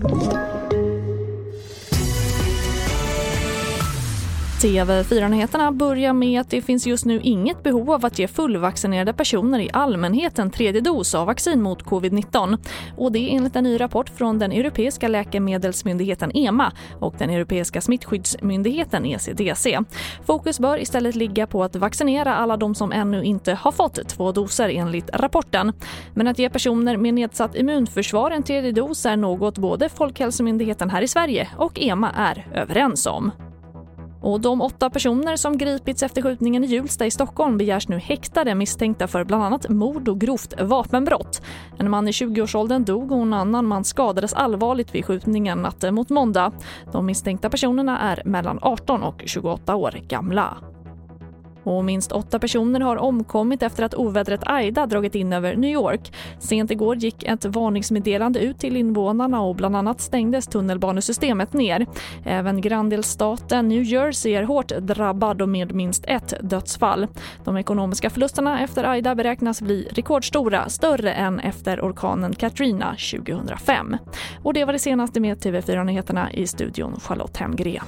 Thank you. TV4-nyheterna börjar med att det finns just nu inget behov av att ge fullvaccinerade personer i allmänhet en tredje dos av vaccin mot covid-19. Och det enligt en ny rapport från den europeiska läkemedelsmyndigheten EMA och den europeiska smittskyddsmyndigheten ECDC. Fokus bör istället ligga på att vaccinera alla de som ännu inte har fått två doser enligt rapporten. Men att ge personer med nedsatt immunförsvar en tredje dos är något både Folkhälsomyndigheten här i Sverige och EMA är överens om. Och de åtta personer som gripits efter skjutningen i Hjulsta i Stockholm begärs nu häktade misstänkta för bland annat mord och grovt vapenbrott. En man i 20-årsåldern dog och en annan man skadades allvarligt vid skjutningen natten mot måndag. De misstänkta personerna är mellan 18 och 28 år gamla. Och minst åtta personer har omkommit efter att ovädret Aida dragit in över New York. Sent igår gick ett varningsmeddelande ut till invånarna och bland annat stängdes tunnelbanesystemet ner. Även granndelstaten New Jersey är hårt drabbad och med minst ett dödsfall. De ekonomiska förlusterna efter Aida beräknas bli rekordstora, större än efter orkanen Katrina 2005. Och det var det senaste med TV4 Nyheterna i studion Charlotte Hemgren.